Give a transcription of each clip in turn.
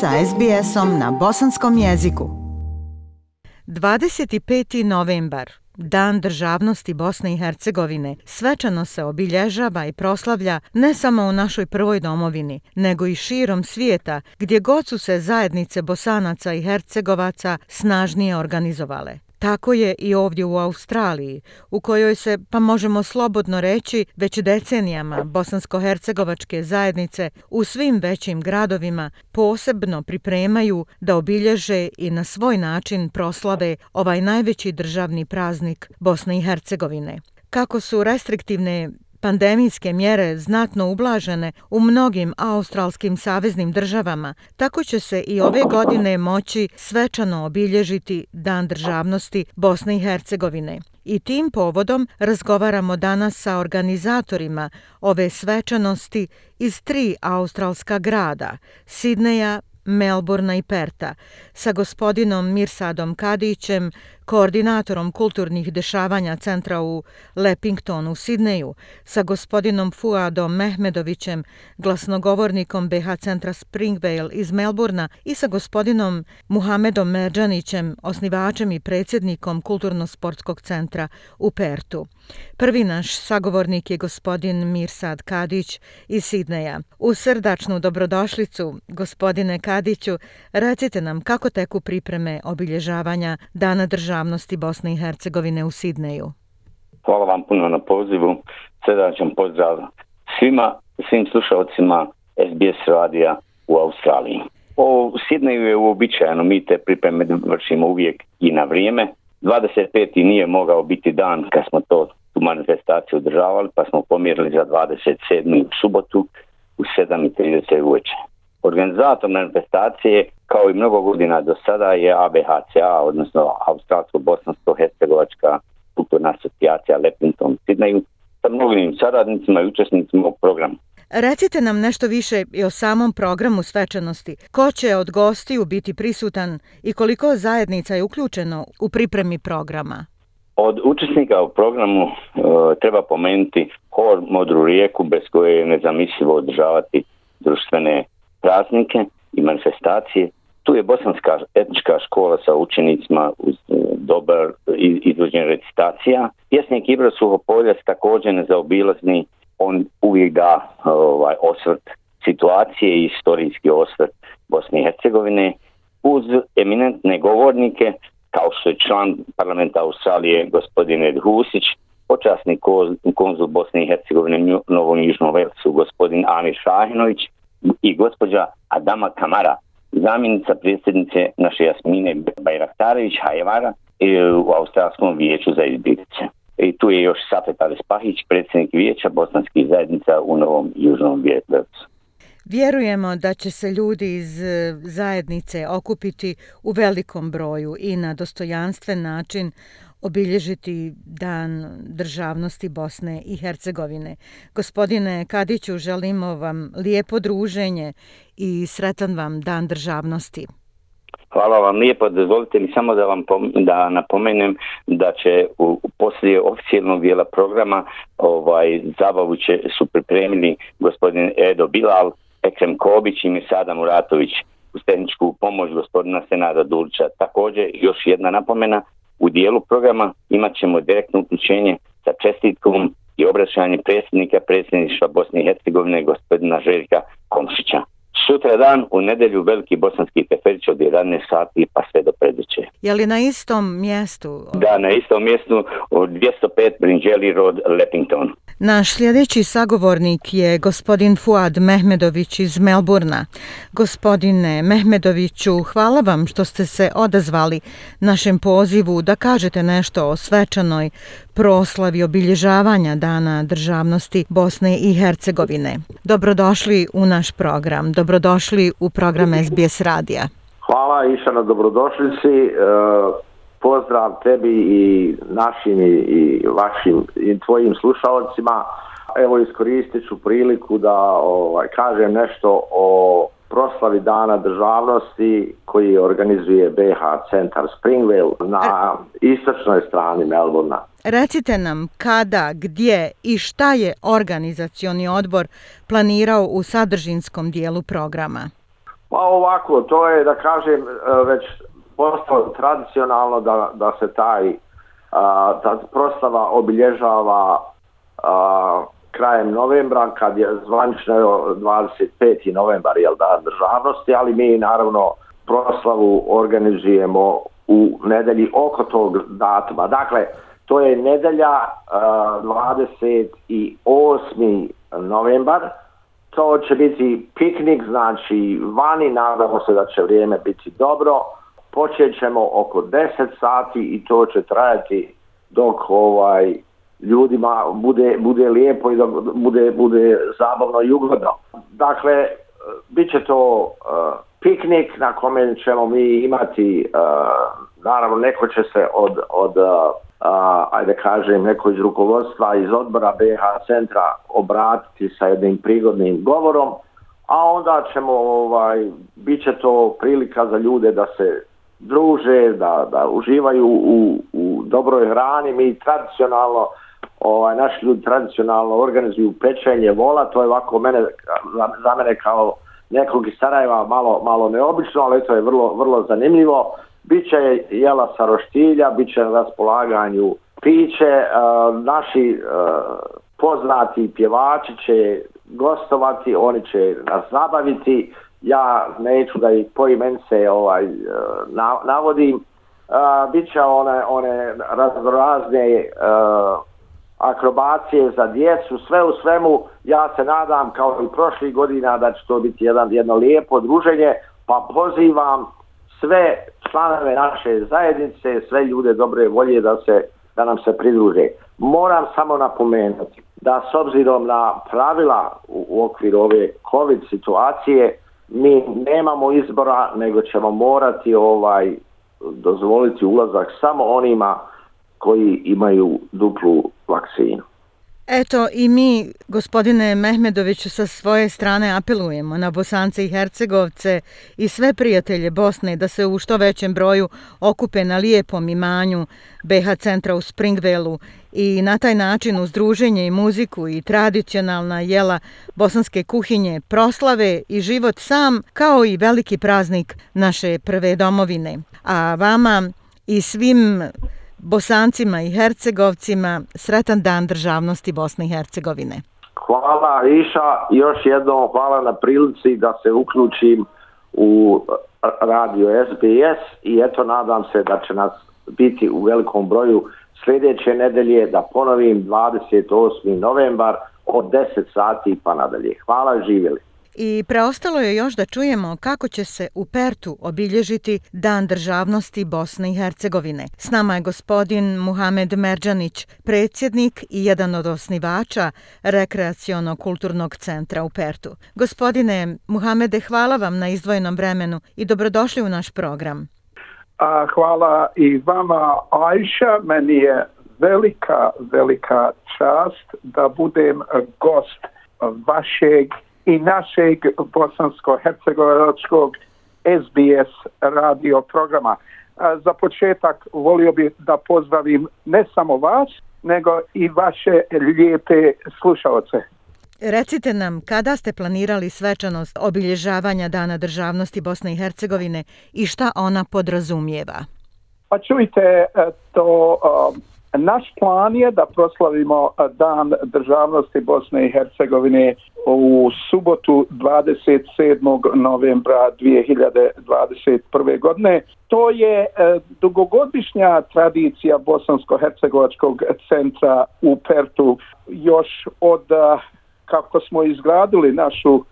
sa SBS-om na bosanskom jeziku. 25. novembar, Dan državnosti Bosne i Hercegovine, svečano se obilježava i proslavlja ne samo u našoj prvoj domovini, nego i širom svijeta, gdje god su se zajednice Bosanaca i Hercegovaca snažnije organizovale. Tako je i ovdje u Australiji, u kojoj se, pa možemo slobodno reći, već decenijama bosansko-hercegovačke zajednice u svim većim gradovima posebno pripremaju da obilježe i na svoj način proslave ovaj najveći državni praznik Bosne i Hercegovine. Kako su restriktivne pandemijske mjere znatno ublažene u mnogim australskim saveznim državama, tako će se i ove godine moći svečano obilježiti Dan državnosti Bosne i Hercegovine. I tim povodom razgovaramo danas sa organizatorima ove svečanosti iz tri australska grada, Sidneja, Melburna i Perta, sa gospodinom Mirsadom Kadićem, koordinatorom kulturnih dešavanja centra u Lepingtonu, Sidneju, sa gospodinom Fuadom Mehmedovićem, glasnogovornikom BH centra Springvale iz Melburna i sa gospodinom Muhamedom Merđanićem, osnivačem i predsjednikom kulturno-sportskog centra u Pertu. Prvi naš sagovornik je gospodin Mirsad Kadić iz Sidneja. U srdačnu dobrodošlicu, gospodine Kadiću, recite nam kako teku pripreme obilježavanja Dana država državnosti Bosne i Hercegovine u Sidneju. Hvala vam puno na pozivu. Sredačan pozdrav svima, svim slušalcima SBS radija u Australiji. O Sidneju je uobičajeno, mi te pripreme vršimo uvijek i na vrijeme. 25. nije mogao biti dan kad smo to tu manifestaciju održavali, pa smo pomjerili za 27. u subotu u 7.30 uveče. Organizator manifestacije, kao i mnogo godina do sada, je ABHCA, odnosno Australsko-Bosansko-Hercegovačka kulturna asocijacija Lepington Sidneju, sa mnogim saradnicima i učesnicima u programu. Recite nam nešto više i o samom programu svečanosti. Ko će od gostiju biti prisutan i koliko zajednica je uključeno u pripremi programa? Od učesnika u programu e, treba pomenuti hor Modru rijeku bez koje je nezamislivo održavati društvene praznike i manifestacije. Tu je bosanska etnička škola sa učenicima uz e, dobar e, izvođen recitacija. Pjesnik Ibra Suhopoljac također nezaobilazni, on uvijek da ovaj, osvrt situacije i istorijski osvrt Bosne i Hercegovine uz eminentne govornike kao što je član parlamenta Australije gospodin Ed Husić, počasni konzul Bosne i Hercegovine Novom Južnom Velsu gospodin Amir Šahinović, i gospođa Adama Kamara, zamjenica predsjednice naše Jasmine Bajraktarević Hajevara e, u Australskom vijeću za izbjeglice. I tu je još Safet Ali predsjednik vijeća bosanskih zajednica u Novom Južnom Vjetvrcu. Vjerujemo da će se ljudi iz e, zajednice okupiti u velikom broju i na dostojanstven način obilježiti dan državnosti Bosne i Hercegovine. Gospodine Kadiću, želimo vam lijepo druženje i sretan vam dan državnosti. Hvala vam lijepo, dozvolite mi samo da vam da napomenem da će u, u poslije oficijalnog dijela programa ovaj zabavu će su pripremili gospodin Edo Bilal, Ekrem Kobić i Misada Muratović uz tehničku pomoć gospodina Senada Dulča. Također još jedna napomena, u dijelu programa imat ćemo direktno uključenje sa čestitkom i obraćanje predsjednika predsjedništva Bosne i Hercegovine gospodina Željka Komšića. Sutra dan u nedelju Veliki Bosanski teferić od 11 sati pa sve do predveće. Je li na istom mjestu? Da, na istom mjestu od 205 Brinjeli Road, Leppington. Naš sljedeći sagovornik je gospodin Fuad Mehmedović iz Melburna. Gospodine Mehmedoviću, hvala vam što ste se odazvali našem pozivu da kažete nešto o svečanoj proslavi obilježavanja Dana državnosti Bosne i Hercegovine. Dobrodošli u naš program, dobrodošli u program SBS Radija. Hvala Iša na dobrodošlici. E, E, pozdrav tebi i našim i vašim i tvojim slušalcima. Evo iskoristit ću priliku da ovaj, kažem nešto o proslavi Dana državnosti koji organizuje BH Centar Springvale na istočnoj strani Melbourna. Recite nam kada, gdje i šta je organizacioni odbor planirao u sadržinskom dijelu programa? Pa ovako, to je da kažem već postalo tradicionalno da, da se taj a, ta proslava obilježava a, krajem novembra kad je zvanično 25. novembar jel da državnosti, ali mi naravno proslavu organizujemo u nedelji oko tog datuma. Dakle, to je nedelja uh, 28. novembar, to će biti piknik, znači vani, nadamo se da će vrijeme biti dobro, počet ćemo oko 10 sati i to će trajati dok ovaj ljudima bude, bude lijepo i dok bude, bude zabavno i ugodno. Dakle, e, bit će to uh, piknik na kome ćemo mi imati, uh, naravno neko će se od, od uh, ajde kažem, neko iz rukovodstva, iz odbora BH centra obratiti sa jednim prigodnim govorom, a onda ćemo, ovaj, bit će to prilika za ljude da se druže, da, da uživaju u, u dobroj hrani. Mi tradicionalno, ovaj, naši ljudi tradicionalno organizuju pečenje vola, to je ovako mene, za, za mene kao nekog iz Sarajeva malo, malo neobično, ali to je vrlo, vrlo zanimljivo. Biće jela sa roštilja, bit će na raspolaganju piće, e, naši e, poznati pjevači će gostovati, oni će nas zabaviti, ja neću da ih poimence ovaj, eh, navodim, a, bit će one, one razne eh, akrobacije za djecu, sve u svemu, ja se nadam kao i prošlih godina da će to biti jedan, jedno lijepo druženje, pa pozivam sve članove naše zajednice, sve ljude dobre volje da se da nam se pridruže. Moram samo napomenuti da s obzirom na pravila u, u okviru ove COVID situacije, mi nemamo izbora, nego ćemo morati ovaj dozvoliti ulazak samo onima koji imaju duplu vakcinu. Eto i mi, gospodine Mehmedoviću, sa svoje strane apelujemo na Bosance i Hercegovce i sve prijatelje Bosne da se u što većem broju okupe na lijepom imanju BH centra u Springvelu i na taj način uz druženje i muziku i tradicionalna jela bosanske kuhinje proslave i život sam kao i veliki praznik naše prve domovine. A vama i svim Bosancima i Hercegovcima sretan dan državnosti Bosne i Hercegovine. Hvala Iša, još jednom hvala na prilici da se uključim u radio SBS i eto nadam se da će nas biti u velikom broju sljedeće nedelje da ponovim 28. novembar od 10 sati pa nadalje. Hvala živjeli. I preostalo je još da čujemo kako će se u Pertu obilježiti Dan državnosti Bosne i Hercegovine. S nama je gospodin Muhamed Merđanić, predsjednik i jedan od osnivača rekreacijono-kulturnog centra u Pertu. Gospodine Muhamede, hvala vam na izdvojenom vremenu i dobrodošli u naš program. A, hvala i vama, Ajša. Meni je velika, velika čast da budem gost vašeg i našeg bosansko-hercegovačkog SBS radio programa. Za početak volio bih da pozdravim ne samo vas, nego i vaše lijepe slušalce. Recite nam, kada ste planirali svečanost obilježavanja Dana državnosti Bosne i Hercegovine i šta ona podrazumijeva? Pa čujte, e, to e, Naš plan je da proslavimo e, dan državnosti Bosne i Hercegovine u subotu 27. novembra 2021. godine. To je dugogodišnja tradicija Bosansko-Hercegovačkog centra u Pertu još od kako smo izgradili našu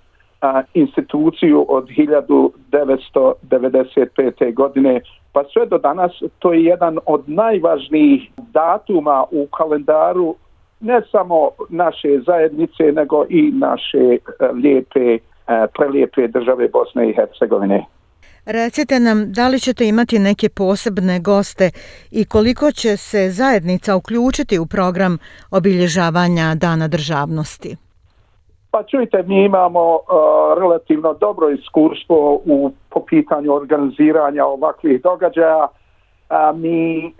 instituciju od 1995. godine pa sve do danas to je jedan od najvažnijih datuma u kalendaru ne samo naše zajednice nego i naše e, lijepe, e, prelijepe države Bosne i Hercegovine. Recite nam, da li ćete imati neke posebne goste i koliko će se zajednica uključiti u program obilježavanja Dana državnosti? Pa čujte, mi imamo uh, relativno dobro iskustvo u po pitanju organiziranja ovakvih događaja. A, mi uh,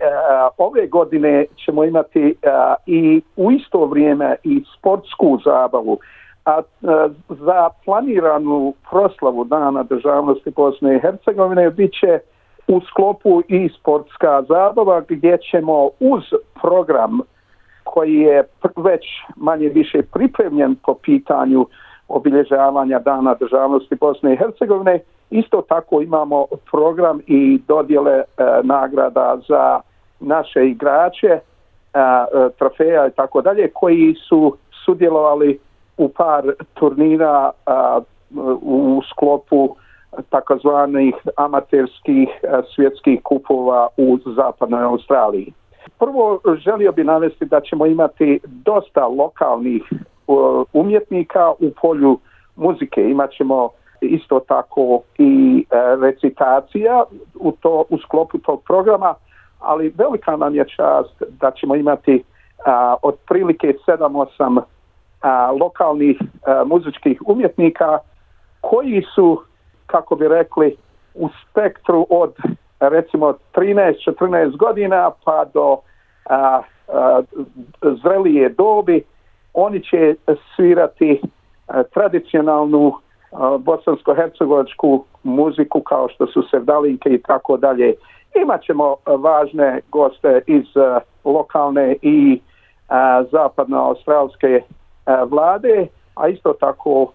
ove godine ćemo imati uh, i u isto vrijeme i sportsku zabavu. a uh, za planiranu proslavu Dana državnosti Bosne i Hercegovine bit će u sklopu i sportska zabava gdje ćemo uz program koji je već manje više pripremljen po pitanju obilježavanja Dana državnosti Bosne i Hercegovine, isto tako imamo program i dodjele e, nagrada za naše igrače, e, trofeja i tako dalje, koji su sudjelovali u par turnira e, a, u sklopu takozvanih amaterskih e, svjetskih kupova u zapadnoj Australiji. Prvo želio bi navesti da ćemo imati dosta lokalnih e, umjetnika u polju muzike. Imaćemo isto tako i e, recitacija u, to, u sklopu tog programa, ali velika nam je čast da ćemo imati a, otprilike 7-8 a, lokalnih a, muzičkih umjetnika koji su, kako bi rekli, u spektru od recimo 13-14 godina pa do a, a, zrelije dobi, oni će svirati a, tradicionalnu bosansko-hercegovačku muziku kao što su sevdalinke i tako dalje. Imaćemo važne goste iz a, lokalne i zapadno-australske vlade, a isto tako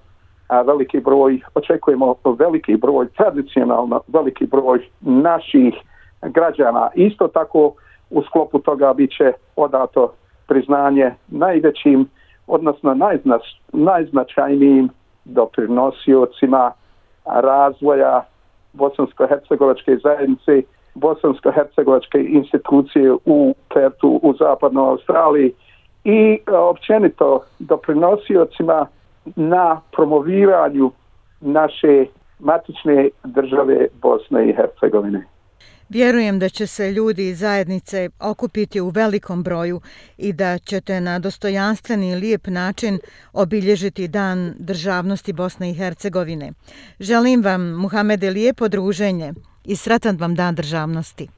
a, veliki broj, očekujemo veliki broj, tradicionalno veliki broj naših građana. Isto tako u sklopu toga bit će odato priznanje najvećim, odnosno najznač, najznačajnijim doprinosiocima razvoja bosansko-hercegovačke zajednice, bosansko-hercegovačke institucije u Pertu u zapadnoj Australiji i općenito doprinosiocima na promoviranju naše matične države Bosne i Hercegovine. Vjerujem da će se ljudi iz zajednice okupiti u velikom broju i da ćete na dostojanstveni i lijep način obilježiti dan državnosti Bosne i Hercegovine. Želim vam, Muhamede, lijepo druženje i sretan vam dan državnosti.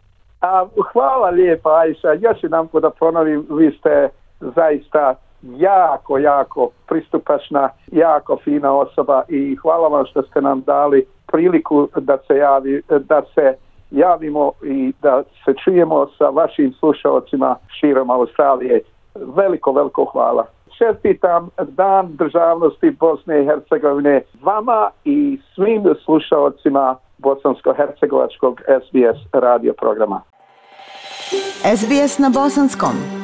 A, hvala lijepa, Ajša. Još jedan da ponovim, vi ste zaista jako, jako pristupačna, jako fina osoba i hvala vam što ste nam dali priliku da se, javi, da se javimo i da se čujemo sa vašim slušalcima širom Australije. Veliko, veliko hvala. Čestitam Dan državnosti Bosne i Hercegovine vama i svim slušalcima bosansko-hercegovačkog SBS radio programa. SBS na bosanskom.